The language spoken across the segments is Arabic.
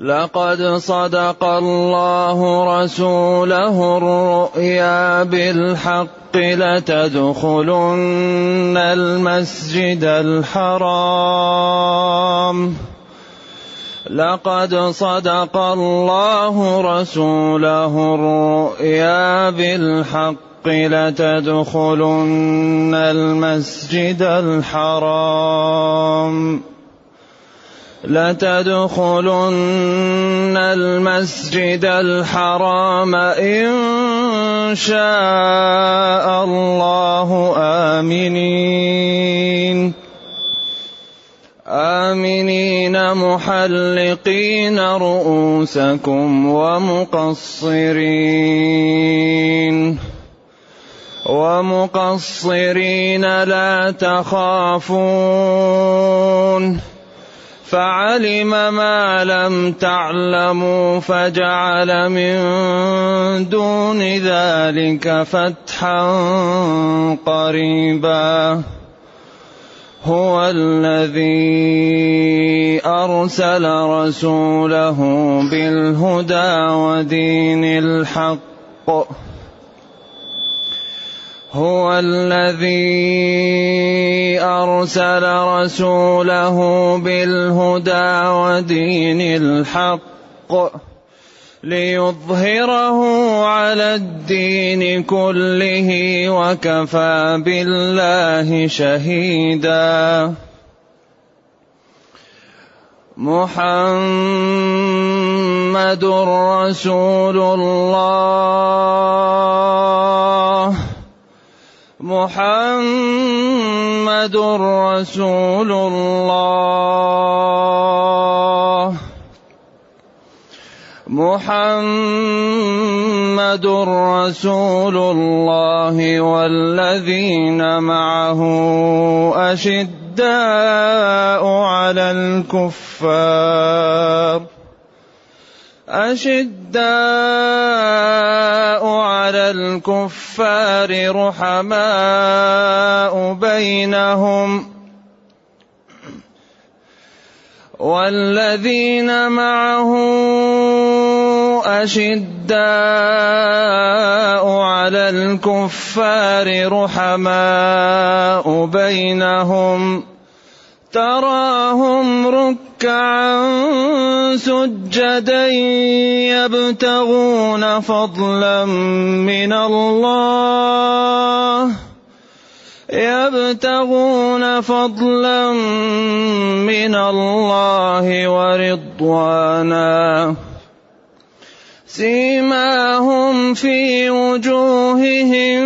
لقد صدق الله رسوله الرؤيا بالحق لتدخلن المسجد الحرام. لقد صدق الله رسوله الرؤيا بالحق لتدخلن المسجد الحرام. لتدخلن المسجد الحرام إن شاء الله آمنين. آمنين محلقين رؤوسكم ومقصرين. ومقصرين لا تخافون. فعلم ما لم تعلموا فجعل من دون ذلك فتحا قريبا. هو الذي أرسل رسوله بالهدى ودين الحق. هو الذي أرسل رسوله بالهدى ودين الحق ليظهره على الدين كله وكفى بالله شهيدا. محمد رسول الله. محمد رسول الله. محمد رسول الله والذين معه أشداء على الكفار. أشداء على الكفار رحماء بينهم والذين معه أشداء على الكفار رحماء بينهم تراهم ركعا سجدا يبتغون فضلا من الله. يبتغون فضلا من الله ورضوانا. سيماهم في وجوههم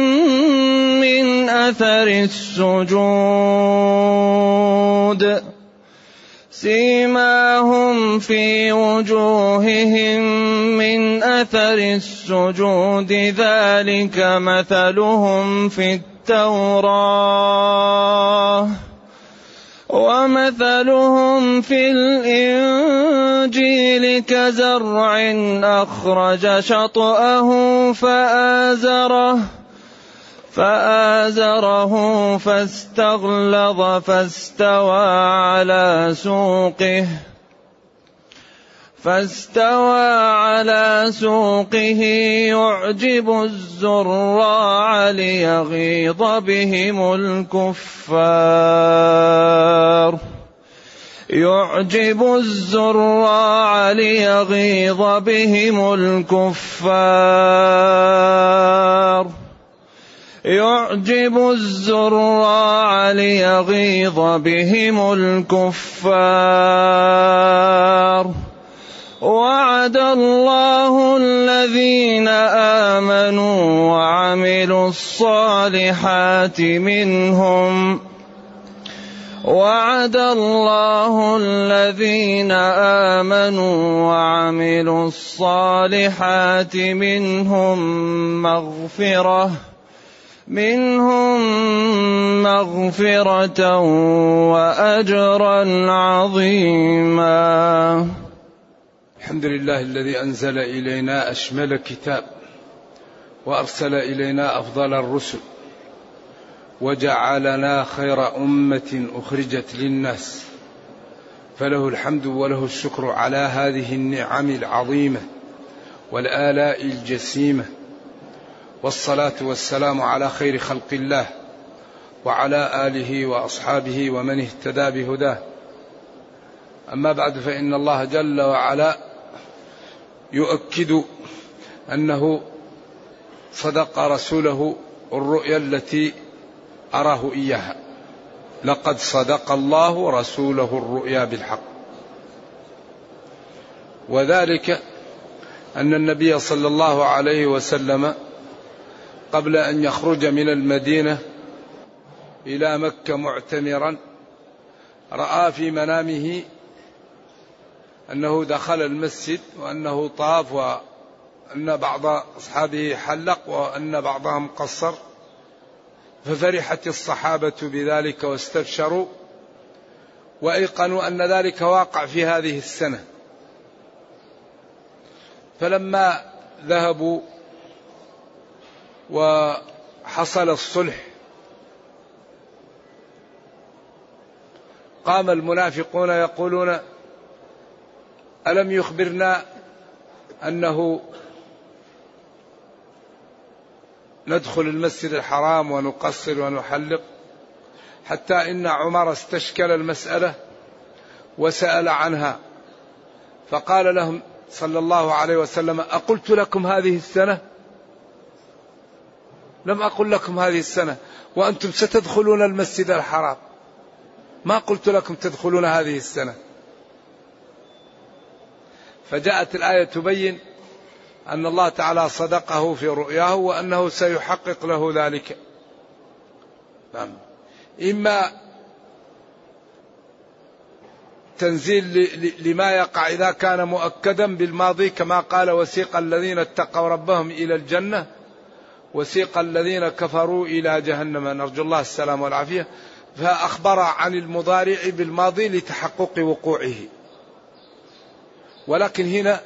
اثر السجود سيماهم في وجوههم من اثر السجود ذلك مثلهم في التوراة ومثلهم في الإنجيل كزرع أخرج شطأه فآزره فآزره فاستغلظ فاستوى على سوقه فاستوى على سوقه يعجب الزراع ليغيظ بهم الكفار يعجب الزراع ليغيظ بهم الكفار يعجب الزراع ليغيظ بهم الكفار. وعد الله الذين آمنوا وعملوا الصالحات منهم. وعد الله الذين آمنوا وعملوا الصالحات منهم مغفرة. منهم مغفرة وأجرا عظيما. الحمد لله الذي أنزل إلينا أشمل كتاب وأرسل إلينا أفضل الرسل وجعلنا خير أمة أخرجت للناس. فله الحمد وله الشكر على هذه النعم العظيمة والآلاء الجسيمة. والصلاة والسلام على خير خلق الله وعلى آله وأصحابه ومن اهتدى بهداه. أما بعد فإن الله جل وعلا يؤكد أنه صدق رسوله الرؤيا التي أراه إياها. لقد صدق الله رسوله الرؤيا بالحق. وذلك أن النبي صلى الله عليه وسلم قبل أن يخرج من المدينة إلى مكة معتمرا رأى في منامه أنه دخل المسجد وأنه طاف وأن بعض أصحابه حلق وأن بعضهم قصر ففرحت الصحابة بذلك واستبشروا وأيقنوا أن ذلك واقع في هذه السنة. فلما ذهبوا وحصل الصلح. قام المنافقون يقولون ألم يخبرنا أنه ندخل المسجد الحرام ونقصر ونحلق؟ حتى إن عمر استشكل المسألة وسأل عنها. فقال لهم صلى الله عليه وسلم أقلت لكم هذه السنة؟ لم أقل لكم هذه السنة وأنتم ستدخلون المسجد الحرام. ما قلت لكم تدخلون هذه السنة. فجاءت الآية تبين أن الله تعالى صدقه في رؤياه وأنه سيحقق له ذلك. نعم. إما تنزيل لما يقع إذا كان مؤكدا بالماضي كما قال وسيق الذين اتقوا ربهم إلى الجنة وسيق الذين كفروا إلى جهنم. نرجو الله السلام والعافية. فأخبر عن المضارع بالماضي لتحقق وقوعه. ولكن هنا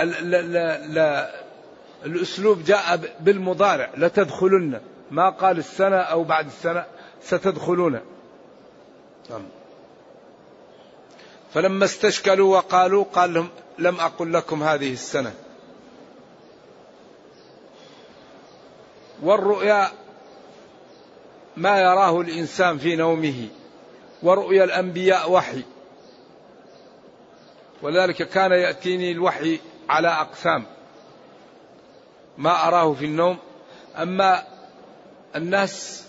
لا لا لا الأسلوب جاء بالمضارع. لتدخلن. ما قال السنة أو بعد السنة ستدخلون. نعم. فلما استشكلوا وقالوا قال لهم لم أقل لكم هذه السنة. والرؤيا ما يراه الإنسان في نومه ورؤيا الأنبياء وحي. ولذلك كان يأتيني الوحي على أقسام. ما أراه في النوم أما الناس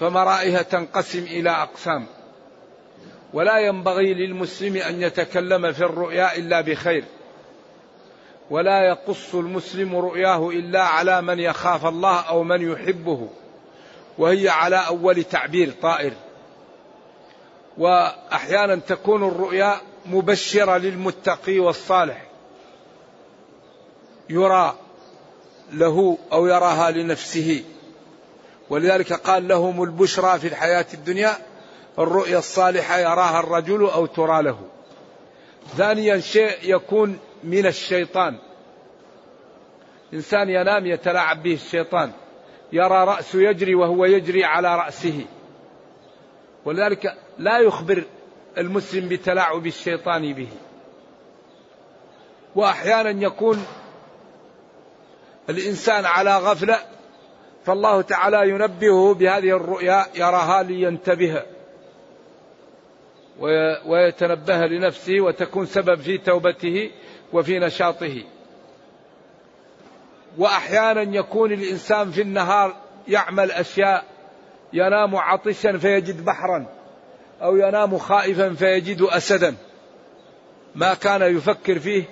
فمرائها تنقسم إلى أقسام. ولا ينبغي للمسلم أن يتكلم في الرؤيا إلا بخير. ولا يقص المسلم رؤياه إلا على من يخاف الله أو من يحبه وهي على أول تعبير طائر. وأحيانا تكون الرؤيا مبشرة للمتقي والصالح يرى له أو يراها لنفسه. ولذلك قال لهم البشرى في الحياة الدنيا الرؤيا الصالحة يراها الرجل أو ترى له. ثانيا شيء يكون من الشيطان. إنسان ينام يتلاعب به الشيطان. يرى رأسه يجري وهو يجري على رأسه. ولذلك لا يخبر المسلم بتلاعب الشيطان به. وأحيانا يكون الإنسان على غفلة فالله تعالى ينبهه بهذه الرؤيا يراها لينتبه ويتنبه لنفسه وتكون سبب في توبته. وفي نشاطه. وأحيانا يكون الإنسان في النهار يعمل أشياء ينام عطشا فيجد بحرا أو ينام خائفا فيجد اسدا. ما كان يفكر فيه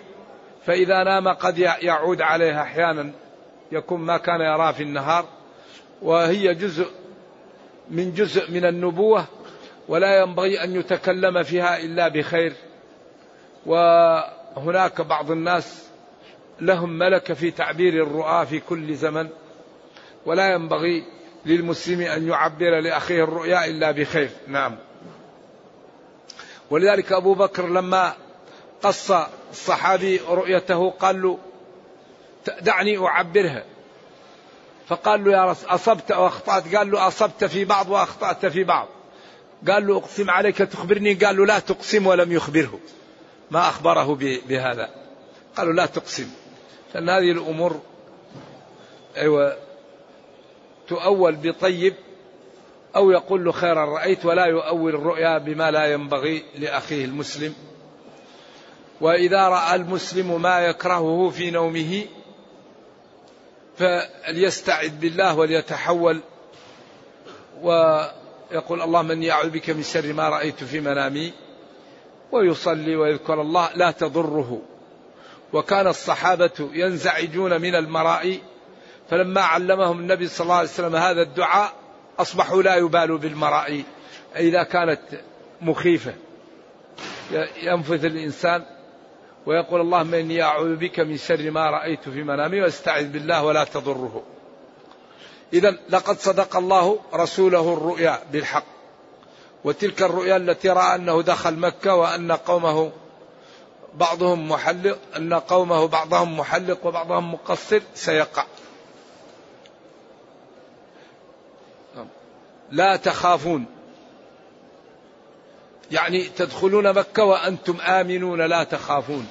فإذا نام قد يعود عليه أحيانا. يكون ما كان يراه في النهار. وهي جزء من جزء من النبوة ولا ينبغي أن يتكلم فيها إلا بخير. وهناك بعض الناس لهم ملكة في تعبير الرؤى في كل زمن ولا ينبغي للمسلم أن يعبر لأخيه الرؤيا إلا بخير. نعم. ولذلك أبو بكر لما قص الصحابي رؤيته قال له دعني أعبرها. فقال له يا رسول أصبت أو أخطأت قال له أصبت في بعض وأخطأت في بعض. قال له أقسم عليك تخبرني. قال له لا تقسم ولم يخبره. ما أخبره بهذا. قالوا لا تقسم. لأن هذه الأمور أيوة تؤول بطيب أو يقول له خيرا رأيت ولا يؤول الرؤيا بما لا ينبغي لأخيه المسلم. وإذا رأى المسلم ما يكرهه في نومه فليستعذ بالله وليتحول. ويقول اللهم إني أعوذ بك من شر ما رأيت في منامي. ويصلي ويذكر الله لا تضره. وكان الصحابة ينزعجون من المرائي فلما علمهم النبي صلى الله عليه وسلم هذا الدعاء أصبحوا لا يبالوا بالمرائي. إذا كانت مخيفة ينفث الإنسان ويقول اللهم إني أعوذ بك من شر ما رأيت في منامي واستعذ بالله ولا تضره. إذا لقد صدق الله رسوله الرؤيا بالحق. وتلك الرؤيا التي رأى أنه دخل مكة وأن قومه بعضهم محلق أن قومه بعضهم محلق وبعضهم مقصر سيقع. لا تخافون. يعني تدخلون مكة وأنتم آمنون لا تخافون.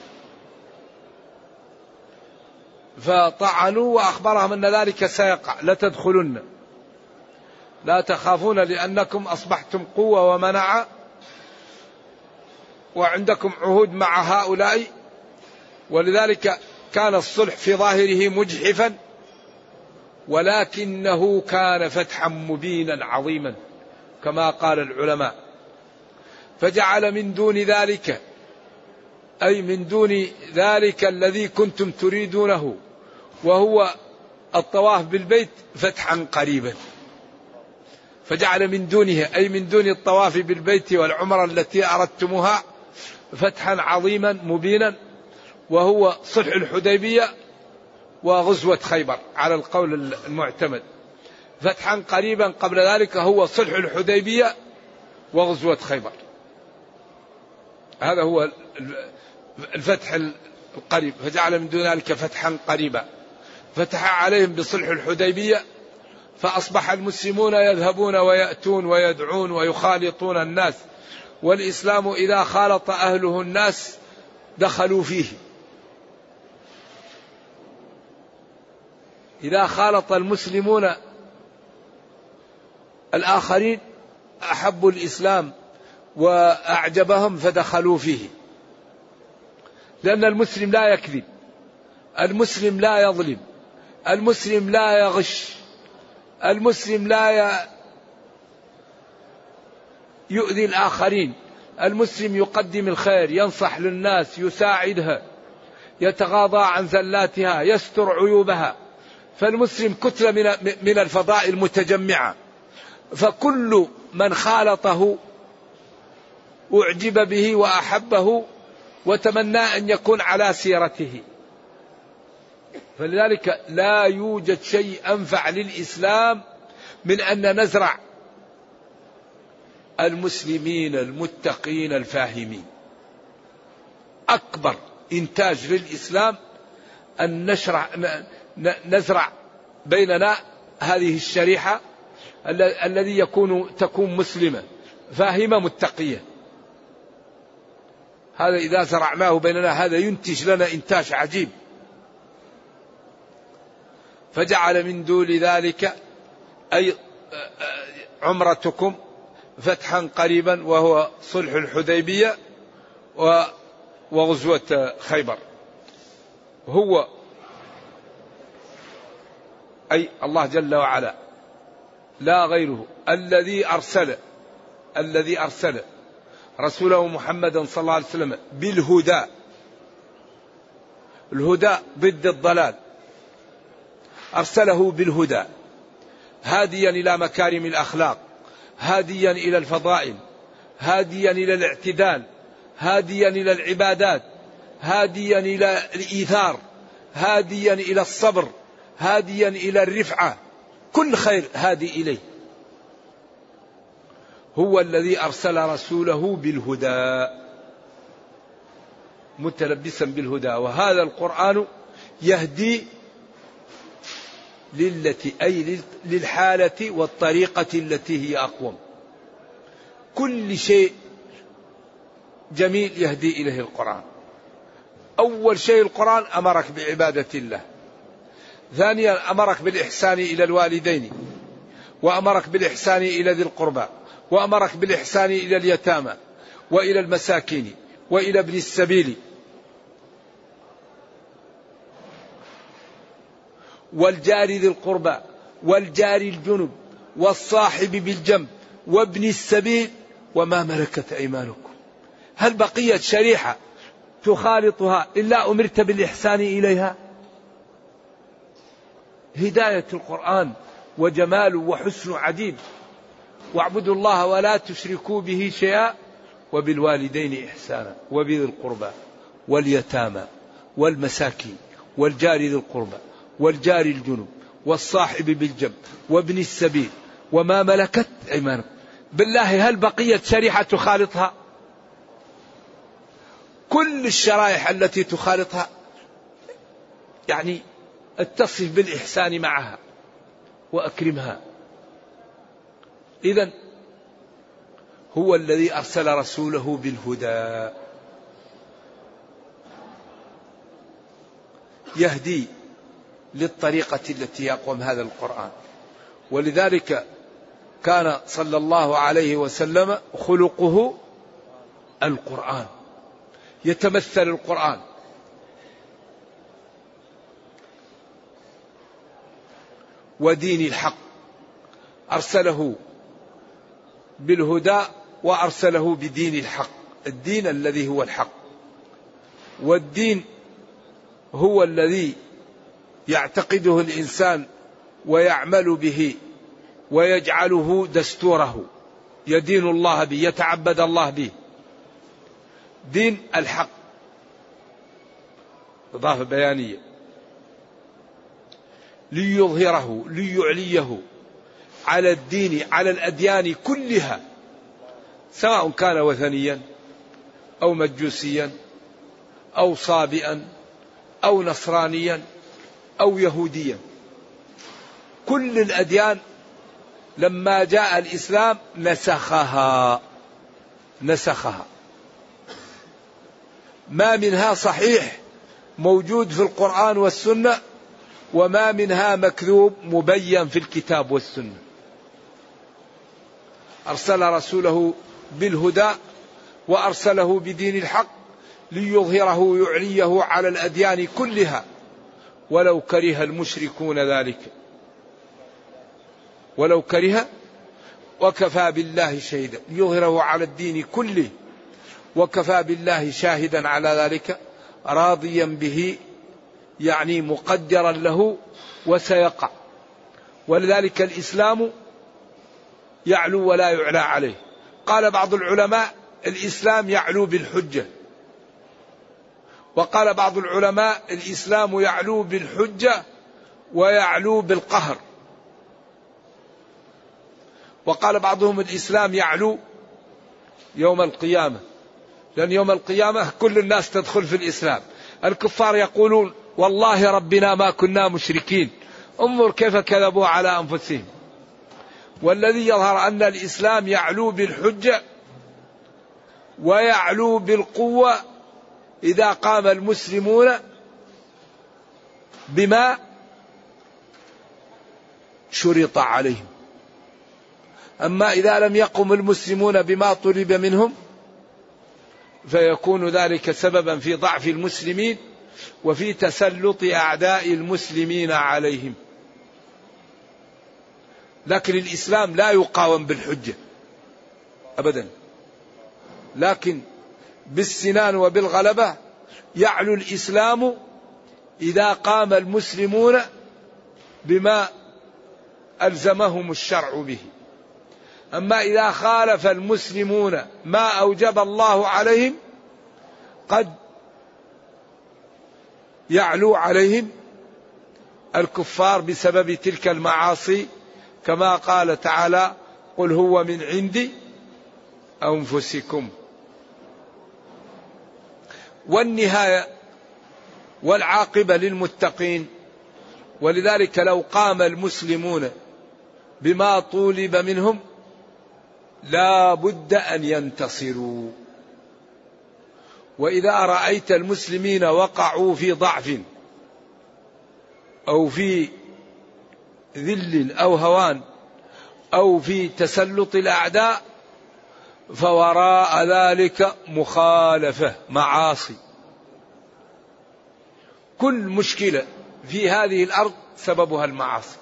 فطعنوا وأخبرهم أن ذلك سيقع لتدخلن. لا تخافون لأنكم أصبحتم قوة ومنعة وعندكم عهود مع هؤلاء ولذلك كان الصلح في ظاهره مجحفا ولكنه كان فتحا مبينا عظيما كما قال العلماء. فجعل من دون ذلك أي من دون ذلك الذي كنتم تريدونه وهو الطواف بالبيت فتحا قريبا. فجعل من دونه أي من دون الطواف بالبيت والعمرة التي أردتموها فتحا عظيما مبينا وهو صلح الحديبية وغزوة خيبر على القول المعتمد. فتحا قريبا قبل ذلك هو صلح الحديبية وغزوة خيبر. هذا هو الفتح القريب. فجعل من دون ذلك فتحا قريبا. فتح عليهم بصلح الحديبية فأصبح المسلمون يذهبون ويأتون ويدعون ويخالطون الناس والإسلام إذا خالط أهله الناس دخلوا فيه. إذا خالط المسلمون الآخرين أحبوا الإسلام وأعجبهم فدخلوا فيه. لأن المسلم لا يكذب المسلم لا يظلم المسلم لا يغش. المسلم لا يؤذي الآخرين. المسلم يقدم الخير ينصح للناس يساعدها يتغاضى عن زلاتها يستر عيوبها. فالمسلم كتلة من من الفضائل المتجمعة. فكل من خالطه أعجب به وأحبه وتمنى أن يكون على سيرته. فلذلك لا يوجد شيء أنفع للإسلام من أن نزرع المسلمين المتقين الفاهمين. أكبر إنتاج للإسلام أن نشرع نزرع بيننا هذه الشريحة الذي يكون تكون مسلمة فاهمة متقية. هذا إذا زرعناه بيننا هذا ينتج لنا إنتاج عجيب. فجعل من دون ذلك أي عمرتكم فتحا قريبا وهو صلح الحديبية وغزوة خيبر. هو أي الله جل وعلا لا غيره الذي أرسل الذي أرسل رسوله محمدا صلى الله عليه وسلم بالهدى الهدى ضد الضلال. أرسله بالهدى. هاديا إلى مكارم الأخلاق. هاديا إلى الفضائل. هاديا إلى الاعتدال. هاديا إلى العبادات. هاديا إلى الإيثار. هاديا إلى الصبر. هاديا إلى الرفعة. كل خير هادي إليه. هو الذي أرسل رسوله بالهدى. متلبسا بالهدى. وهذا القرآن يهدي للتي أي للحالة والطريقة التي هي أقوم. كل شيء جميل يهدي إليه القرآن. أول شيء القرآن أمرك بعبادة الله. ثانيا أمرك بالإحسان إلى الوالدين وأمرك بالإحسان إلى ذي القربى وأمرك بالإحسان إلى اليتامى وإلى المساكين وإلى ابن السبيل والجار ذي القربى والجار الجنب والصاحب بالجنب وابن السبيل وما ملكت أيمانكم. هل بقيت شريحة تخالطها إلا أمرت بالإحسان إليها؟ هداية القرآن وجماله وحسن عديد. واعبدوا الله ولا تشركوا به شيئا وبالوالدين إحسانا وبذي القربى واليتامى والمساكين والجار ذي القربى والجار الجنوب والصاحب بالجنب وابن السبيل وما ملكت أيمانكم. بالله هل بقيت شريحة تخالطها؟ كل الشرائح التي تخالطها يعني اتصف بالإحسان معها وأكرمها. إذا هو الذي أرسل رسوله بالهدى. يهدي للطريقة التي يقوم هذا القرآن. ولذلك كان صلى الله عليه وسلم خلقه القرآن. يتمثل القرآن. ودين الحق. أرسله بالهدى وأرسله بدين الحق. الدين الذي هو الحق. والدين هو الذي يعتقده الإنسان ويعمل به ويجعله دستوره. يدين الله به يتعبد الله به. دين الحق. إضافة بيانية. ليظهره ليعليه على الدين على الأديان كلها سواء كان وثنيا أو مجوسيا أو صابئا أو نصرانيا أو يهوديا كل الأديان لما جاء الإسلام نسخها. نسخها. ما منها صحيح موجود في القرآن والسنة وما منها مكذوب مبين في الكتاب والسنة. أرسل رسوله بالهدى وأرسله بدين الحق ليظهره يعليه على الأديان كلها. ولو كره المشركون ذلك. ولو كره وكفى بالله شهيدا. يظهره على الدين كله. وكفى بالله شاهدا على ذلك. راضيا به. يعني مقدرا له وسيقع. ولذلك الإسلام يعلو ولا يعلى عليه. قال بعض العلماء الإسلام يعلو بالحجة. وقال بعض العلماء الإسلام يعلو بالحجة ويعلو بالقهر. وقال بعضهم الإسلام يعلو يوم القيامة لأن يوم القيامة كل الناس تدخل في الإسلام. الكفار يقولون والله ربنا ما كنا مشركين انظر كيف كذبوا على أنفسهم. والذي يظهر أن الإسلام يعلو بالحجة ويعلو بالقوة إذا قام المسلمون بما شرط عليهم. أما إذا لم يقم المسلمون بما طلب منهم فيكون ذلك سببا في ضعف المسلمين وفي تسلط أعداء المسلمين عليهم. لكن الإسلام لا يقاوم بالحجة ابدا. لكن بالسنان وبالغلبة يعلو الإسلام إذا قام المسلمون بما ألزمهم الشرع به. أما إذا خالف المسلمون ما أوجب الله عليهم قد يعلو عليهم الكفار بسبب تلك المعاصي كما قال تعالى قل هو من عند أنفسكم. والنهاية والعاقبة للمتقين. ولذلك لو قام المسلمون بما طولب منهم لا بد أن ينتصروا. وإذا رأيت المسلمين وقعوا في ضعف أو في ذل أو هوان أو في تسلط الأعداء فوراء ذلك مخالفة معاصي. كل مشكلة في هذه الأرض سببها المعاصي.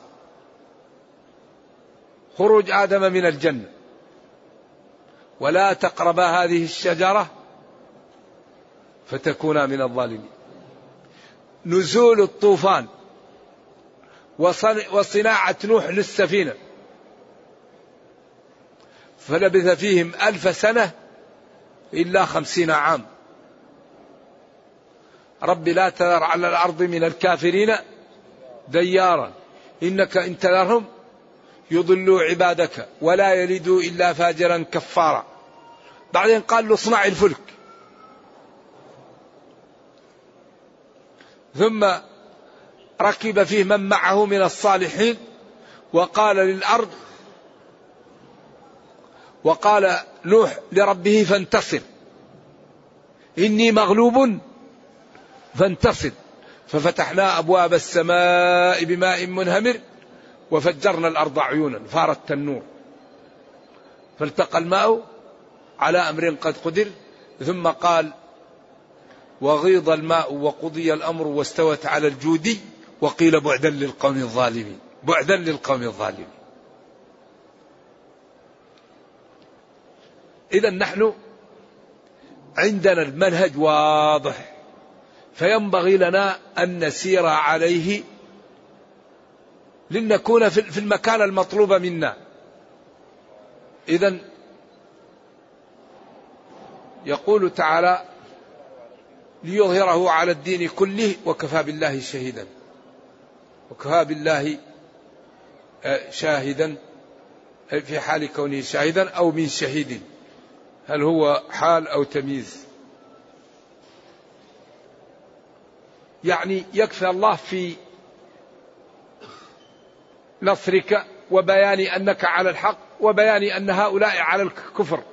خروج آدم من الجنة. ولا تقربا هذه الشجرة فتكونا من الظالمين. نزول الطوفان وصناعة نوح للسفينة. فلبث فيهم ألف سنة إلا خمسين عام. رب لا تذر على الأرض من الكافرين ديارا. إنك إن تذرهم يضلوا عبادك ولا يلدوا إلا فاجرا كفارا. بعدين قال له اصنع الفلك. ثم ركب فيه من معه من الصالحين وقال للأرض وقال نوح لربه فانتصر. إني مغلوب فانتصر. ففتحنا أبواب السماء بماء منهمر وفجرنا الأرض عيونا فارت التنور فالتقى الماء على أمر قد قدر ثم قال وغيض الماء وقضي الأمر واستوت على الجودي وقيل بعدا للقوم الظالمين. بعدا للقوم الظالمين. إذا نحن عندنا المنهج واضح فينبغي لنا أن نسير عليه لنكون في المكان المطلوب منا. إذا يقول تعالى ليظهره على الدين كله وكفى بالله شهيدا. وكفى بالله آه، شاهدا في حال كونه شاهدا أو من شهيد. هل هو حال أو تمييز؟ يعني يكفي الله في نصرك وبيان أنك على الحق وبيان أن هؤلاء على الكفر.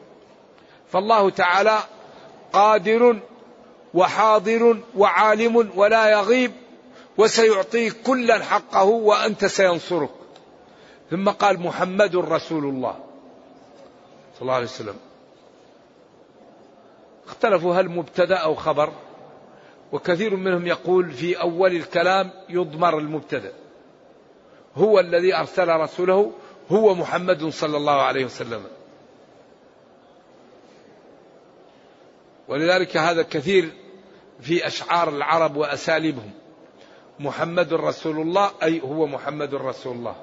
فالله تعالى قادر وحاضر وعالم ولا يغيب وسيعطيك كلا حقه وأنت سينصرك. ثم قال محمد رسول الله صلى الله عليه وسلم. اختلفوا هل مبتدأ أو خبر وكثير منهم يقول في أول الكلام يضمر المبتدأ. هو الذي أرسل رسوله هو محمد صلى الله عليه وسلم. ولذلك هذا كثير في أشعار العرب وأساليبهم. محمد رسول الله أي هو محمد رسول الله.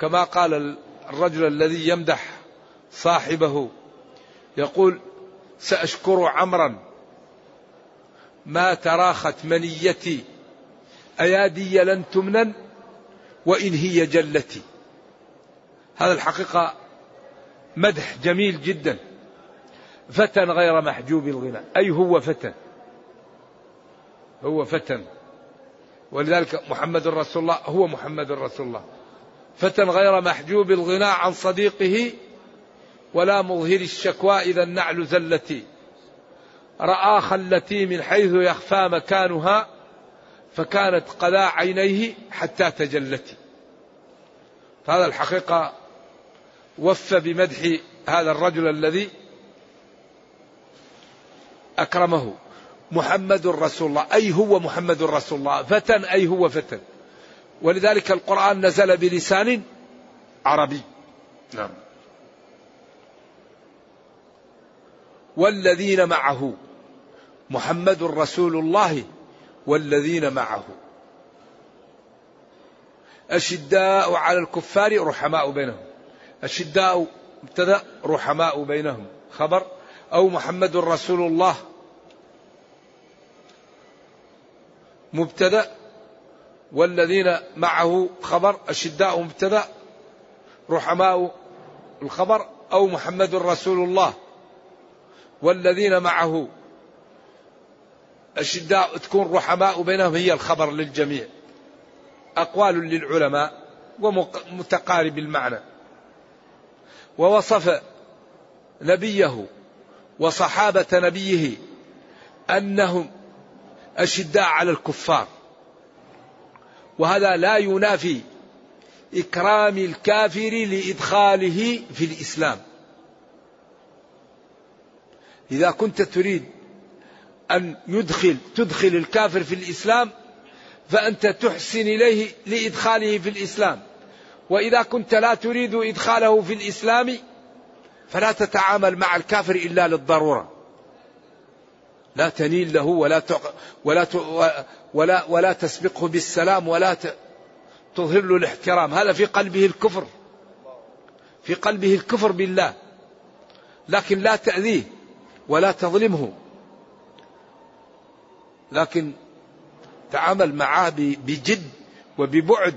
كما قال الرجل الذي يمدح صاحبه يقول سأشكر عمرا ما تراخت منيتي. أيادي لن تمنن وإن هي جلتي. هذا الحقيقة مدح جميل جدا. فتى غير محجوب الغنى أي هو فتى هو فتى ولذلك محمد رسول الله هو محمد رسول الله. فتى غير محجوب الغنى عن صديقه ولا مظهر الشكوى إذا النعل زلتي رأى خلتي من حيث يخفى مكانها فكانت قذا عينيه حتى تجلت. فهذا الحقيقة وفى بمدح هذا الرجل الذي أكرمه محمد رسول الله. أي هو محمد رسول الله؟ فتى أي هو فتى ولذلك القرآن نزل بلسان عربي. نعم. والذين معه. محمد رسول الله والذين معه. أشداء على الكفار رحماء بينهم. أشداء مبتدأ رحماء بينهم. خبر؟ أو محمد رسول الله. مبتدأ والذين معه. خبر؟ أشداء مبتدأ رحماء الخبر. أو محمد رسول الله. والذين معه. أشداء تكون رحماء بينهم هي الخبر للجميع. أقوال للعلماء ومتقارب المعنى. ووصف نبيه وصحابة نبيه أنهم أشداء على الكفار. وهذا لا ينافي إكرام الكافر لإدخاله في الإسلام. إذا كنت تريد أن يدخل تدخل الكافر في الإسلام فأنت تحسن إليه لإدخاله في الإسلام. وإذا كنت لا تريد إدخاله في الإسلام فلا تتعامل مع الكافر إلا للضرورة. لا تنيل له ولا ولا ولا ولا تسبقه بالسلام ولا تظهر له الاحترام. هذا في قلبه الكفر. في قلبه الكفر بالله. لكن لا تأذيه. ولا تظلمه. لكن تعامل معه بجد وببعد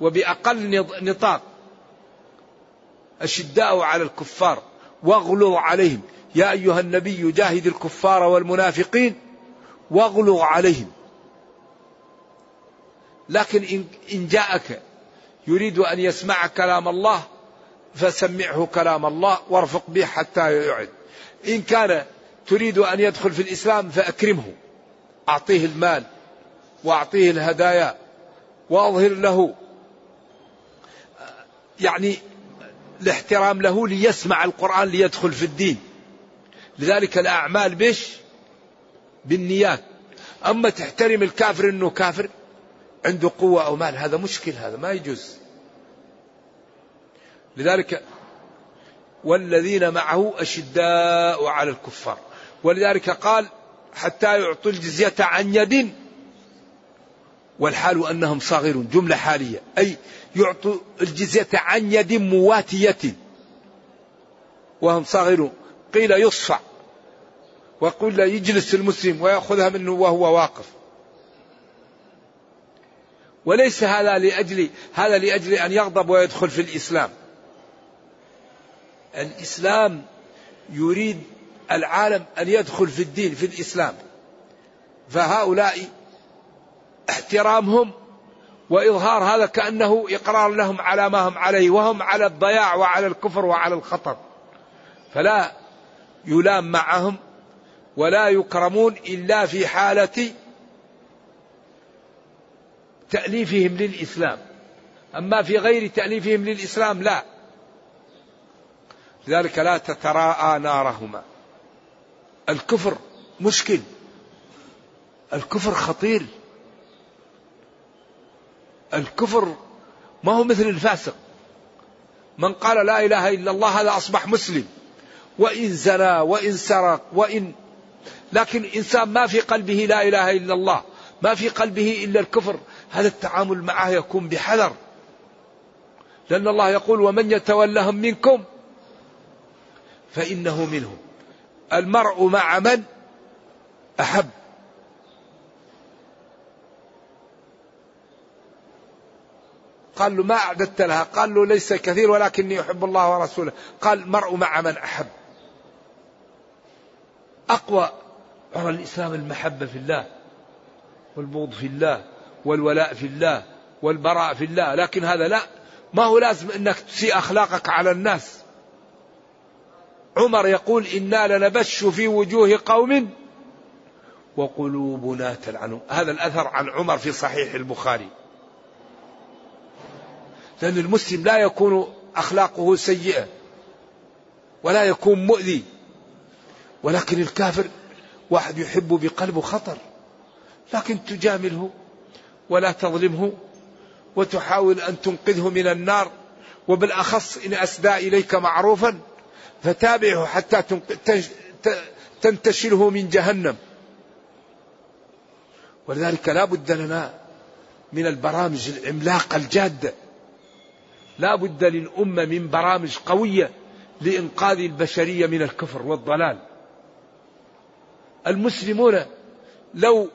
وبأقل نطاق. أشداء على الكفار واغلظ عليهم. يا أيها النبي جاهد الكفار والمنافقين واغلظ عليهم. لكن إن جاءك يريد أن يسمع كلام الله فسمعه كلام الله وارفق به حتى يعد. إن كان تريد أن يدخل في الإسلام فأكرمه. أعطيه المال وأعطيه الهدايا وأظهر له يعني الاحترام له ليسمع القرآن ليدخل في الدين. لذلك الأعمال بش بالنيات. أما تحترم الكافر أنه كافر عنده قوة أو مال هذا مشكل هذا ما يجوز. لذلك والذين معه أشداء على الكفار. ولذلك قال حتى يعطوا الجزية عن يد والحال أنهم صاغرون جملة حالية. أي يعطوا الجزية عن يد مواتية وهم صاغرون. قيل يصفع وقيل يجلس المسلم ويأخذها منه وهو واقف. وليس هذا لأجل هذا لأجل أن يغضب ويدخل في الإسلام. الإسلام يريد العالم أن يدخل في الدين في الإسلام. فهؤلاء احترامهم وإظهار هذا كأنه إقرار لهم على ما هم عليه وهم على الضياع وعلى الكفر وعلى الخطر. فلا يلام معهم ولا يكرمون إلا في حالة تأليفهم للإسلام. أما في غير تأليفهم للإسلام لا. لذلك لا تتراءى نارهما. الكفر مشكل. الكفر خطير. الكفر ما هو مثل الفاسق. من قال لا إله إلا الله هذا أصبح مسلم. وإن زنى وإن سرق وإن لكن إنسان ما في قلبه لا إله إلا الله ما في قلبه إلا الكفر هذا التعامل معه يكون بحذر. لأن الله يقول ومن يتولهم منكم فإنه منهم. المرء مع من أحب. قال له ما أعددت لها. قال له ليس كثير ولكني أحب الله ورسوله. قال المرء مع من أحب. أقوى. عرى الإسلام المحبة في الله والبغض في الله والولاء في الله والبراء في الله. لكن هذا لا. ما هو لازم أنك تسيء أخلاقك على الناس. عمر يقول إنا لنبش في وجوه قوم وقلوبنا تلعنهم هذا الأثر عن عمر في صحيح البخاري. لأن المسلم لا يكون أخلاقه سيئة ولا يكون مؤذي ولكن الكافر واحد يحب بقلبه خطر. لكن تجامله ولا تظلمه وتحاول أن تنقذه من النار وبالأخص إن أسدى إليك معروفا فتابعه حتى تنتشله من جهنم. ولذلك لا بد لنا من البرامج العملاقة الجادة لا بد للأمة من برامج قوية لإنقاذ البشرية من الكفر والضلال. المسلمون لو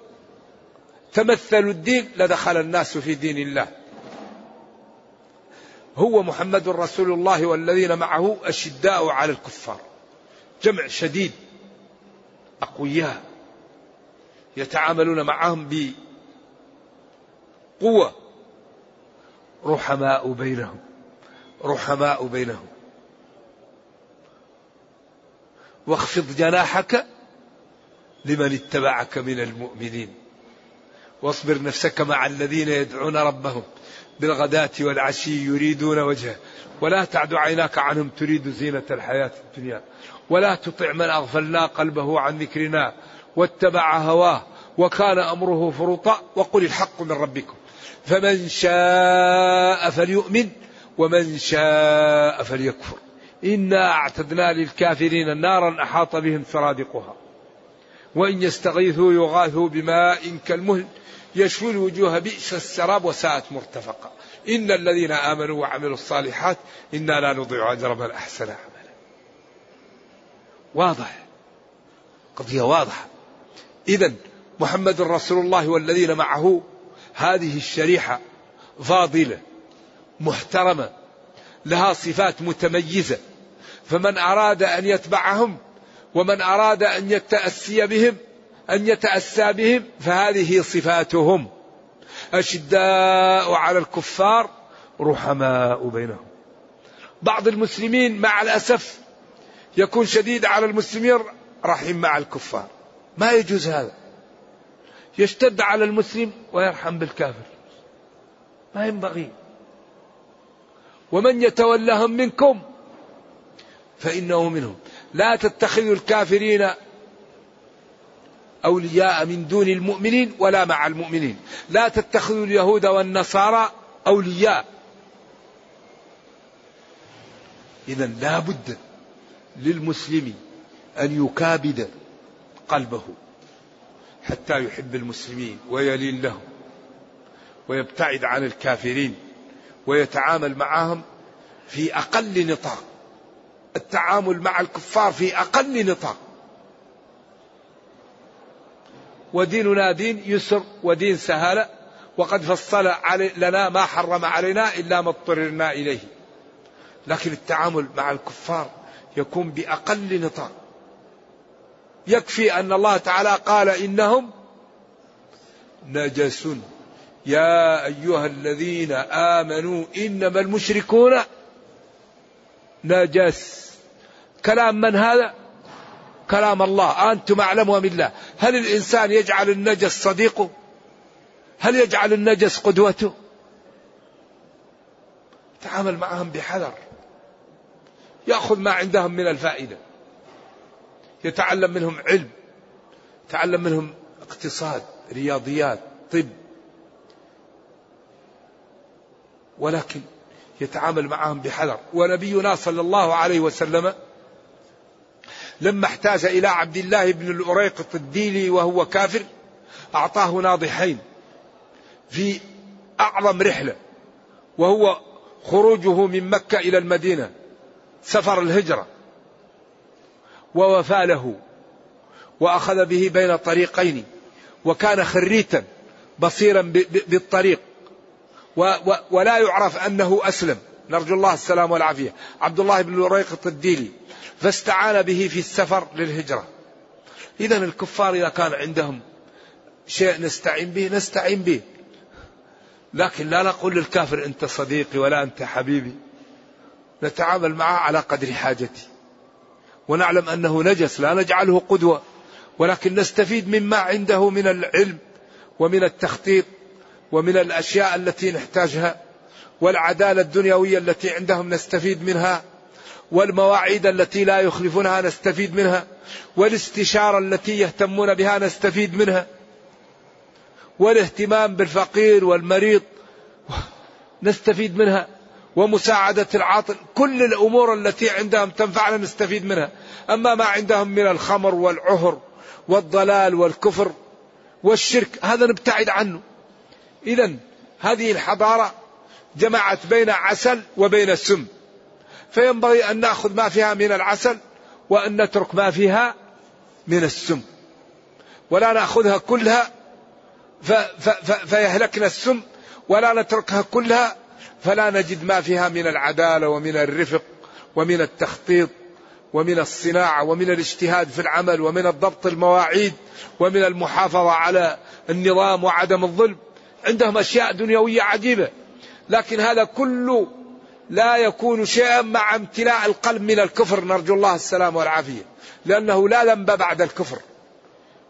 تمثلوا الدين لدخل الناس في دين الله. هو محمد رسول الله والذين معه أشداء على الكفار. جمع شديد أقوياء يتعاملون معهم بقوة. رحماء بينهم رحماء بينهم. واخفض جناحك لمن اتبعك من المؤمنين. واصبر نفسك مع الذين يدعون ربهم. بالغداة والعشي يريدون وجهه. ولا تعد عيناك عنهم تريد زينة الحياة الدنيا. ولا تطع من أغفلنا قلبه عن ذكرنا واتبع هواه. وكان أمره فرطا وقل الحق من ربكم. فمن شاء فليؤمن ومن شاء فليكفر. إنا أعتدنا للكافرين نارا أحاط بهم سرادقها. وإن يستغيثوا يغاثوا بماء كالمهل. يشوي الوجوه بئس السراب وساءت مرتفقا إن الذين آمنوا وعملوا الصالحات إنا لا نضيع أجر من أحسن عملا. واضح؟ قضية واضحة. إذا محمد رسول الله والذين معه هذه الشريحة فاضلة محترمة لها صفات متميزة. فمن أراد أن يتبعهم ومن أراد أن يتأسي بهم أن يتأسى بهم فهذه صفاتهم. أشداء على الكفار رحماء بينهم. بعض المسلمين مع الأسف يكون شديد على المسلمين رحيم مع الكفار. ما يجوز هذا. يشتد على المسلم ويرحم بالكافر. ما ينبغي. ومن يتولهم منكم فإنه منهم. لا تتخذوا الكافرين أولياء من دون المؤمنين ولا مع المؤمنين. لا تتخذوا اليهود والنصارى أولياء. إذا لا بد للمسلم أن يكابد قلبه حتى يحب المسلمين ويلين لهم ويبتعد عن الكافرين ويتعامل معهم في أقل نطاق. التعامل مع الكفار في أقل نطاق. وديننا دين يسر ودين سهالة وقد فصل علي لنا ما حرم علينا إلا ما اضطررنا إليه. لكن التعامل مع الكفار يكون بأقل نطاق. يكفي أن الله تعالى قال إنهم نجس يا أيها الذين آمنوا إنما المشركون نجس. كلام من هذا؟ كلام الله. أنتم أعلم من الله. هل الإنسان يجعل النجس صديقه؟ هل يجعل النجس قدوته؟ تعامل معهم بحذر. يأخذ ما عندهم من الفائدة. يتعلم منهم علم. يتعلم منهم اقتصاد رياضيات طب. ولكن يتعامل معهم بحذر. ونبينا صلى الله عليه وسلم لما احتاج إلى عبد الله بن الأريقط الديلي وهو كافر أعطاه ناضحين في أعظم رحلة وهو خروجه من مكة إلى المدينة سفر الهجرة ووفى له وأخذ به بين طريقين وكان خريتا بصيرا بالطريق ولا يعرف أنه أسلم. نرجو الله السلام والعافية. عبد الله بن الريقط الديلي فاستعان به في السفر للهجرة. إذا الكفار إذا كان عندهم شيء نستعين به نستعين به. لكن لا نقول للكافر أنت صديقي ولا أنت حبيبي. نتعامل معه على قدر حاجتي. ونعلم أنه نجس لا نجعله قدوة. ولكن نستفيد مما عنده من العلم ومن التخطيط ومن الأشياء التي نحتاجها والعدالة الدنيوية التي عندهم نستفيد منها. والمواعيد التي لا يخلفونها نستفيد منها والاستشارة التي يهتمون بها نستفيد منها. والاهتمام بالفقير والمريض نستفيد منها. ومساعدة العاطل كل الأمور التي عندهم تنفعنا نستفيد منها. أما ما عندهم من الخمر والعهر والضلال والكفر والشرك هذا نبتعد عنه. إذا هذه الحضارة جمعت بين عسل وبين السم فينبغي أن نأخذ ما فيها من العسل وأن نترك ما فيها من السم. ولا نأخذها كلها فيهلكنا السم ولا نتركها كلها فلا نجد ما فيها من العدالة ومن الرفق ومن التخطيط ومن الصناعة ومن الاجتهاد في العمل ومن الضبط المواعيد ومن المحافظة على النظام وعدم الظلم. عندهم أشياء دنيوية عجيبة لكن هذا كله لا يكون شيئا مع امتلاء القلب من الكفر. نرجو الله السلام والعافية. لأنه لا ذنب بعد الكفر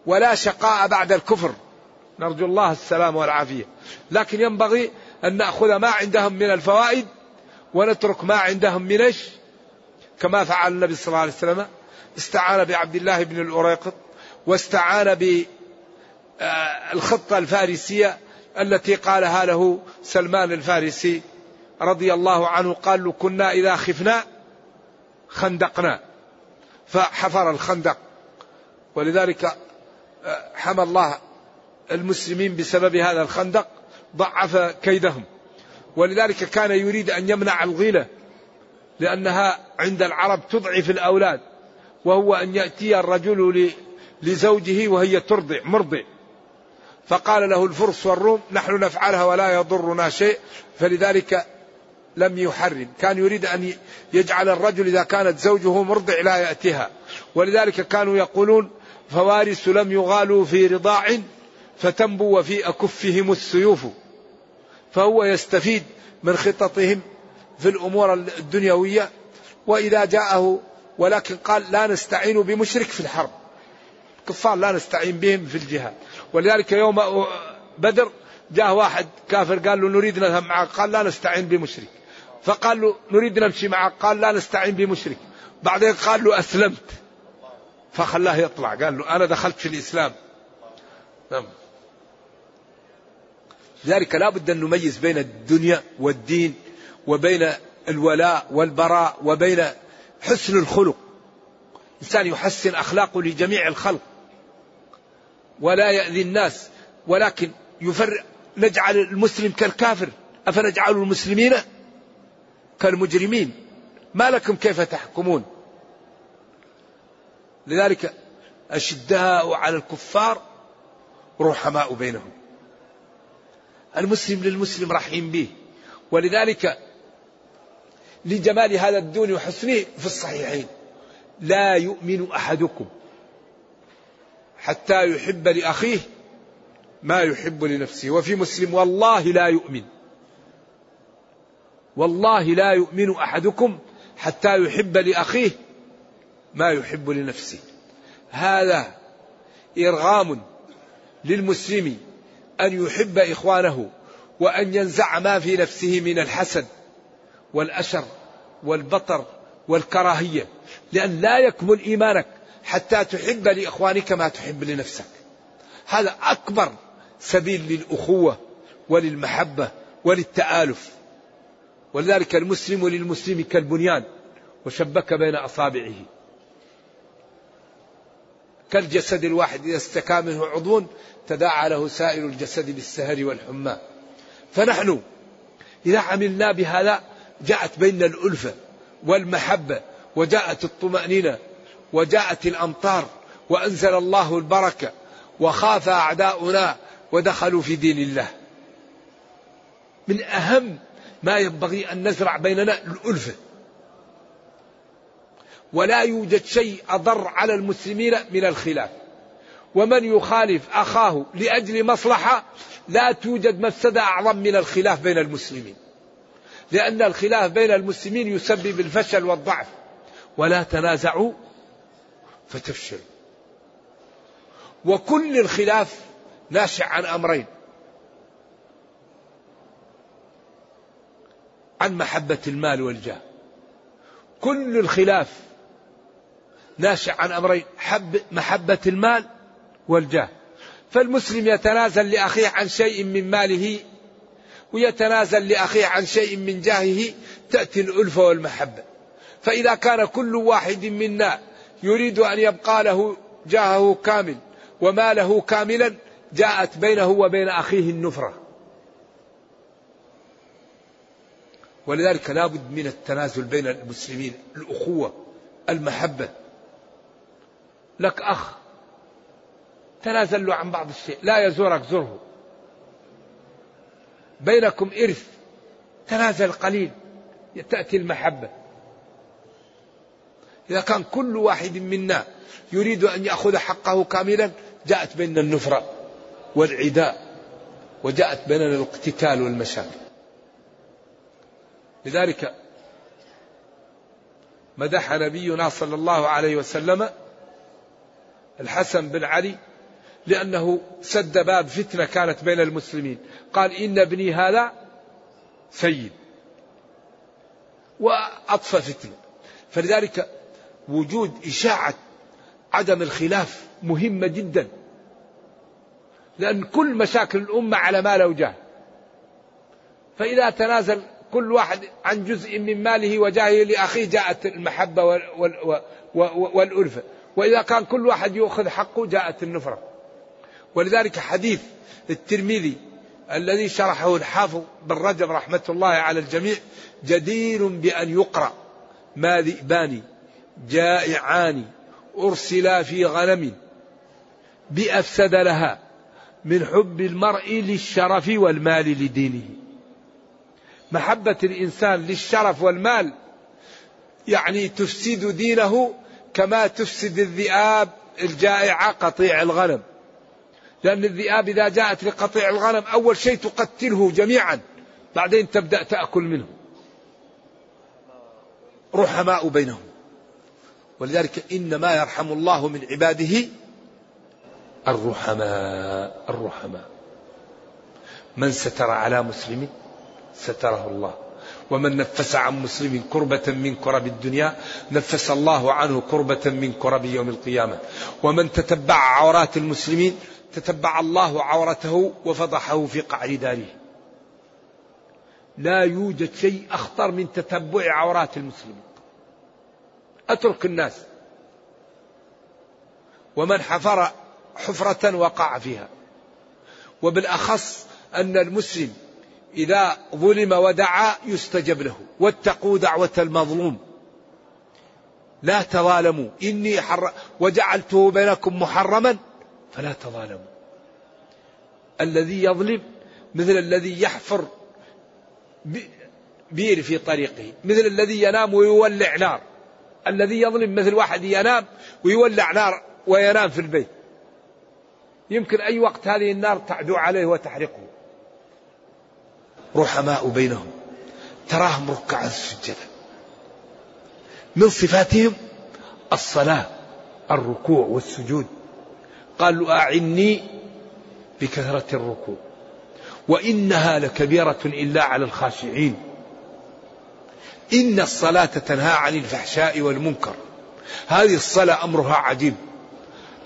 ولا شقاء بعد الكفر. نرجو الله السلام والعافية. لكن ينبغي أن نأخذ ما عندهم من الفوائد ونترك ما عندهم من إيش؟ كما فعل النبي صلى الله عليه وسلم. استعان بعبد الله بن الأريقط واستعان بالخطة الفارسية التي قالها له سلمان الفارسي. رضي الله عنه قال له كنا إذا خفنا خندقنا. فحفر الخندق. ولذلك آه، حمى الله المسلمين بسبب هذا الخندق ضعف كيدهم. ولذلك كان يريد أن يمنع الغيلة لأنها عند العرب تضعف الأولاد وهو أن يأتي الرجل لزوجه وهي ترضع مرضع. فقال له الفرس والروم نحن نفعلها ولا يضرنا شيء. فلذلك لم يحرم. كان يريد أن يجعل الرجل إذا كانت زوجه مرضع لا يأتيها. ولذلك كانوا يقولون فوارس لم يغالوا في رضاع فتنبو وفي أكفهم السيوف. فهو يستفيد من خططهم في الأمور الدنيوية. وإذا جاءه ولكن قال لا نستعين بمشرك في الحرب. كفار لا نستعين بهم في الجهاد. ولذلك يوم بدر جاء واحد كافر قال له نريد نذهب معك. قال لا نستعين بمشرك. فقال له نريد نمشي معك. قال لا نستعين بمشرك. بعدين قال له أسلمت. فخلاه يطلع. قال له أنا دخلت في الإسلام. نعم. لذلك لا بد أن نميز بين الدنيا والدين وبين الولاء والبراء وبين حسن الخلق. إنسان يحسن أخلاقه لجميع الخلق. ولا يأذي الناس ولكن يفرق. نجعل المسلم كالكافر. أفنجعل المسلمين كالمجرمين. ما لكم كيف تحكمون؟ لذلك أشداء على الكفار رحماء بينهم. المسلم للمسلم رحيم به. ولذلك لجمال هذا الدون وحسنه في الصحيحين. لا يؤمن أحدكم حتى يحب لأخيه ما يحب لنفسه. وفي مسلم والله لا يؤمن. والله لا يؤمن أحدكم حتى يحب لأخيه ما يحب لنفسه. هذا إرغام للمسلم أن يحب إخوانه وأن ينزع ما في نفسه من الحسد والأشر والبطر والكراهية. لأن لا يكمل إيمانك حتى تحب لإخوانك ما تحب لنفسك. هذا أكبر سبيل للأخوة وللمحبة وللتآلف. ولذلك المسلم للمسلم كالبنيان وشبك بين أصابعه. كالجسد الواحد إذا استكى منه عضو تداعى له سائر الجسد بالسهر والحمى. فنحن إذا عملنا بهذا جاءت بيننا الألفة والمحبة وجاءت الطمأنينة وجاءت الأمطار وأنزل الله البركة وخاف أعداؤنا ودخلوا في دين الله. من أهم ما ينبغي أن نزرع بيننا الألفة. ولا يوجد شيء أضر على المسلمين من الخلاف. ومن يخالف أخاه لأجل مصلحة لا توجد مفسدة أعظم من الخلاف بين المسلمين. لأن الخلاف بين المسلمين يسبب الفشل والضعف. ولا تنازعوا فتفشل وكل الخلاف ناشئ عن أمرين. عن محبة المال والجاه. كل الخلاف ناشئ عن أمرين حب محبة المال والجاه. فالمسلم يتنازل لأخيه عن شيء من ماله ويتنازل لأخيه عن شيء من جاهه تأتي الألفة والمحبة. فإذا كان كل واحد منا يريد أن يبقى له جاهه كامل وماله كاملا جاءت بينه وبين أخيه النفرة. ولذلك لا بد من التنازل بين المسلمين الأخوة المحبة. لك أخ تنازل له عن بعض الشيء لا يزورك زره بينكم إرث تنازل قليل تأتي المحبة. إذا كان كل واحد منا يريد أن يأخذ حقه كاملا جاءت بيننا النفرة والعداء وجاءت بيننا الاقتتال والمشاكل. لذلك مدح نبينا صلى الله عليه وسلم الحسن بن علي لأنه سد باب فتنة كانت بين المسلمين. قال إن ابني هذا سيد. وأطفى فتنة. فلذلك وجود إشاعة عدم الخلاف مهمة جدا. لأن كل مشاكل الأمة على مال وجاه فإذا تنازل كل واحد عن جزء من ماله وجاهه لأخيه جاءت المحبة والألفة. وإذا كان كل واحد يأخذ حقه جاءت النفرة. ولذلك حديث الترمذي الذي شرحه الحافظ بن رجب رحمة الله على الجميع جدير بأن يقرأ. ما ذئبان جائعان أرسلا في غنم بأفسد لها من حب المرء للشرف والمال لدينه. محبة الإنسان للشرف والمال يعني تفسد دينه كما تفسد الذئاب الجائعة قطيع الغنم. لأن الذئاب إذا جاءت لقطيع الغنم أول شيء تقتله جميعا بعدين تبدأ تأكل منه. رحماء بينهم. ولذلك إنما يرحم الله من عباده الرحماء الرحماء. من ستر على مسلم؟ ستره الله. ومن نفس عن مسلم كربة من كرب الدنيا نفس الله عنه كربة من كرب يوم القيامة. ومن تتبع عورات المسلمين تتبع الله عورته وفضحه في قعر داره. لا يوجد شيء أخطر من تتبع عورات المسلمين. أترك الناس. ومن حفر حفرة وقع فيها. وبالأخص أن المسلم إذا ظلم ودعا يستجب له. واتقوا دعوة المظلوم. لا تظالموا. إني حر وجعلته بينكم محرما فلا تظالموا. الذي يظلم مثل الذي يحفر بير في طريقه. مثل الذي ينام ويولع نار. الذي يظلم مثل واحد ينام ويولع نار وينام في البيت. يمكن أي وقت هذه النار تعدو عليه وتحرقه. رحماء بينهم. تراهم ركعا سجدا من صفاتهم الصلاة الركوع والسجود. قالوا أعني بكثرة الركوع. وإنها لكبيرة إلا على الخاشعين. إن الصلاة تنهى عن الفحشاء والمنكر. هذه الصلاة أمرها عجيب.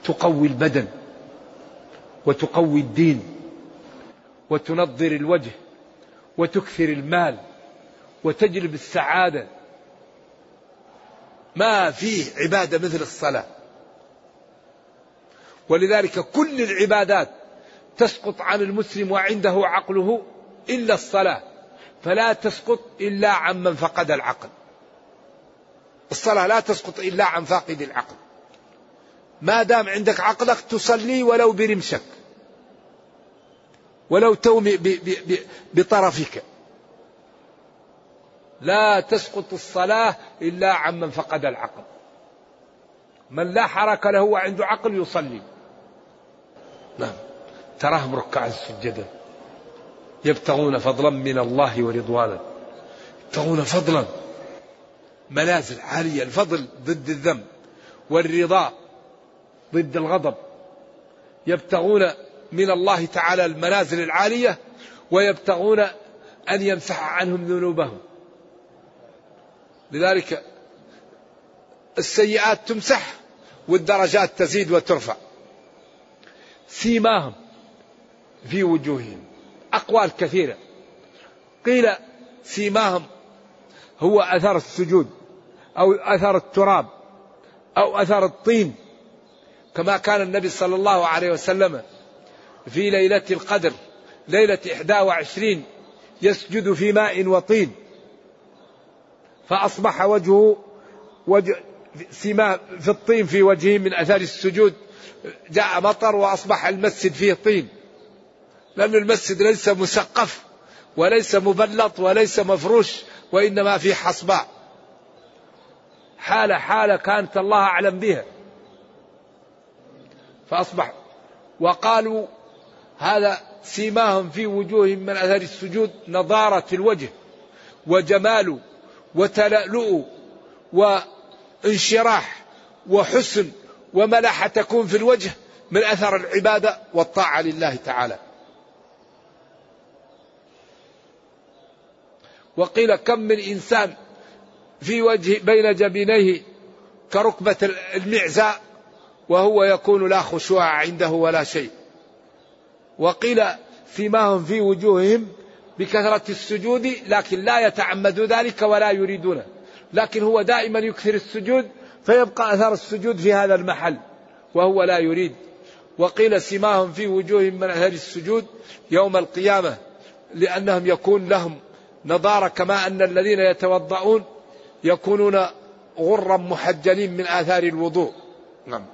تقوي البدن وتقوي الدين وتنظر الوجه وتكثر المال وتجلب السعادة. ما فيه عبادة مثل الصلاة. ولذلك كل العبادات تسقط عن المسلم وعنده عقله إلا الصلاة فلا تسقط إلا عن من فقد العقل. الصلاة لا تسقط إلا عن فاقد العقل. ما دام عندك عقلك تصلي ولو برمشك. ولو تومي بطرفك. لا تسقط الصلاة إلا عن من فقد العقل. من لا حركة له وعنده عقل يصلي. نعم. تراهم ركعا سجدا يبتغون فضلا من الله ورضوانا. يبتغون فضلا. منازل عالية. الفضل ضد الذنب والرضا ضد الغضب. يبتغون من الله تعالى المنازل العالية ويبتغون أن يمسح عنهم ذنوبهم. لذلك السيئات تمسح والدرجات تزيد وترفع. سيماهم في وجوههم. أقوال كثيرة. قيل سيماهم هو أثر السجود أو أثر التراب أو أثر الطين. كما كان النبي صلى الله عليه وسلم في ليلة القدر ليلة إحدى وعشرين يسجد في ماء وطين. فأصبح وجهه وجه سماء في الطين في وجهه من أثر السجود. جاء مطر وأصبح المسجد فيه طين. لأن المسجد ليس مسقف وليس مبلط وليس مفروش وإنما في حصباء. حالة حالة كانت الله أعلم بها. فأصبح وقالوا هذا سيماهم في وجوههم من أثر السجود نضارة الوجه وجمال وتلألؤ وانشراح وحسن وملحة تكون في الوجه من أثر العبادة والطاعة لله تعالى. وقيل كم من إنسان في وجه بين جبينيه كركبة المعزاء وهو يكون لا خشوع عنده ولا شيء. وقيل فيما هم في وجوههم بكثرة السجود لكن لا يتعمد ذلك ولا يريدونه. لكن هو دائما يكثر السجود فيبقى أثر السجود في هذا المحل وهو لا يريد. وقيل سماهم في وجوههم من أثر السجود يوم القيامة لأنهم يكون لهم نضارة كما أن الذين يتوضؤون يكونون غرا محجلين من آثار الوضوء. نعم.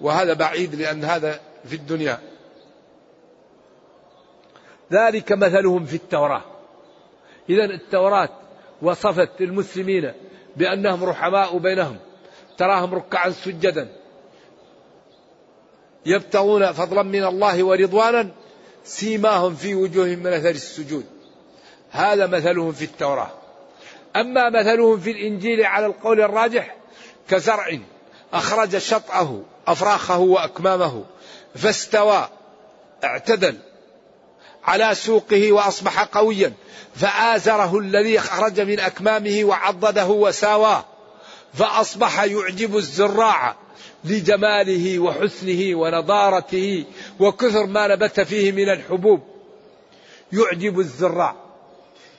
وهذا بعيد لأن هذا في الدنيا. ذلك مثلهم في التوراة. إذا التوراة وصفت المسلمين بأنهم رحماء بينهم تراهم ركعا سجدا يبتغون فضلا من الله ورضوانا سيماهم في وجوههم من أثر السجود. هذا مثلهم في التوراة. أما مثلهم في الإنجيل على القول الراجح كزرع أخرج شطأه أفراخه وأكمامه فاستوى اعتدل. على سوقه وأصبح قويا. فآزره الذي خرج من أكمامه وعضده وساواه فأصبح يعجب الزراع لجماله وحسنه ونضارته وكثر ما نبت فيه من الحبوب. يعجب الزراع.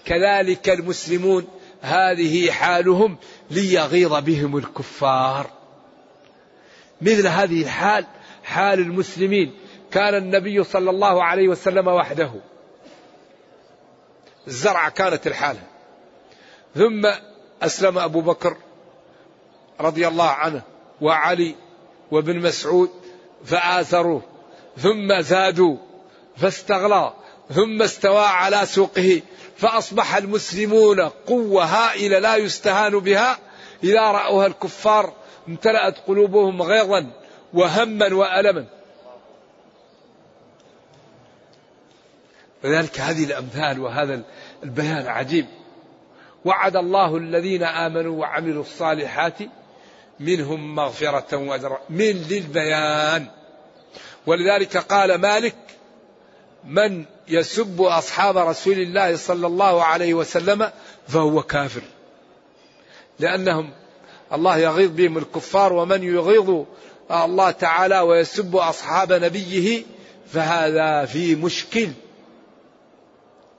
كذلك المسلمون هذه حالهم ليغيظ بهم الكفار. مثل هذه الحال حال المسلمين. كان النبي صلى الله عليه وسلم وحده. الزرع كانت الحالة. ثم أسلم أبو بكر رضي الله عنه وعلي وابن مسعود فآثروه. ثم زادوا فاستغلى. ثم استوى على سوقه. فأصبح المسلمون قوة هائلة لا يستهان بها. إذا رأوها الكفار امتلأت قلوبهم غيظا وهما وألما. لذلك هذه الأمثال وهذا البيان عجيب. وعد الله الذين آمنوا وعملوا الصالحات منهم مغفرة وأجرا من للبيان. ولذلك قال مالك من يسب أصحاب رسول الله صلى الله عليه وسلم فهو كافر. لأنهم الله يغيظ بهم الكفار ومن يغيظ الله تعالى ويسب أصحاب نبيه فهذا في مشكل.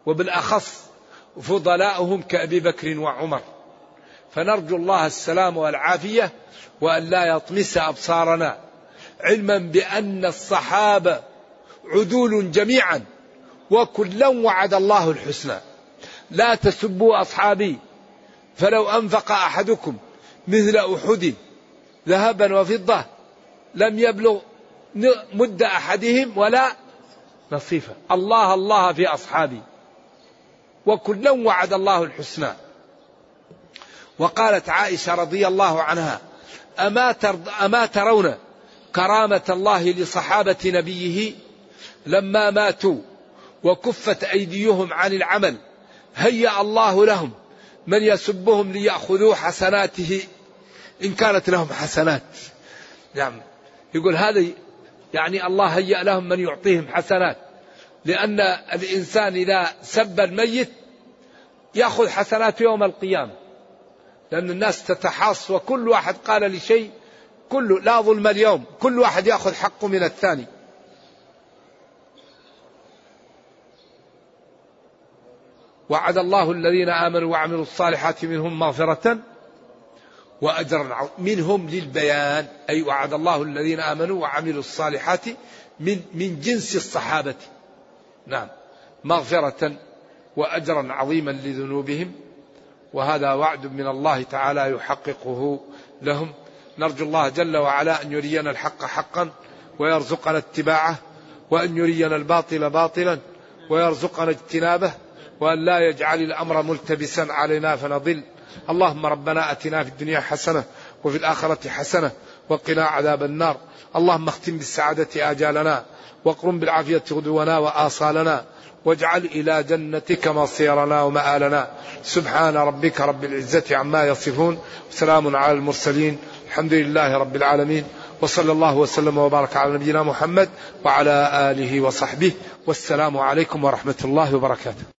وبالأخص فضلاؤهم كأبي بكر وعمر. فنرجو الله السلام والعافية وأن لا يطمس أبصارنا علما بأن الصحابة عدول جميعا وكلا وعد الله الحسنى. لا تسبوا أصحابي فلو أنفق أحدكم مثل أحد ذهبا وفضة لم يبلغ مد أحدهم ولا نصيفة. الله الله في أصحابي. وكلا وعد الله الحسنى. وقالت عائشة رضي الله عنها أما, أما ترون كرامة الله لصحابة نبيه لما ماتوا وكفت أيديهم عن العمل هيأ الله لهم من يسبهم ليأخذوا حسناته إن كانت لهم حسنات. نعم يقول هذا يعني الله هيأ لهم من يعطيهم حسنات. لأن الإنسان إذا سب الميت يأخذ حسنات يوم القيامة. لأن الناس تتحاص وكل واحد قال لشيء كله لا ظلم اليوم كل واحد يأخذ حقه من الثاني. وعد الله الذين آمنوا وعملوا الصالحات منهم مغفرة وأجرا منهم للبيان. أي وعد الله الذين آمنوا وعملوا الصالحات من من جنس الصحابة. نعم. مغفرة وأجرا عظيما لذنوبهم وهذا وعد من الله تعالى يحققه لهم. نرجو الله جل وعلا أن يرينا الحق حقا ويرزقنا اتباعه وأن يرينا الباطل باطلا ويرزقنا اجتنابه وأن لا يجعل الأمر ملتبسا علينا فنضل. اللهم ربنا أتنا في الدنيا حسنة وفي الآخرة حسنة وقنا عذاب النار. اللهم اختم بالسعادة آجالنا. واقرم بالعافية غدونا وآصالنا واجعل إلى جنتك مصيرنا ومآلنا. سبحان ربك رب العزة عما يصفون سلام على المرسلين الحمد لله رب العالمين وصلى الله وسلم وبارك على نبينا محمد وعلى آله وصحبه والسلام عليكم ورحمة الله وبركاته.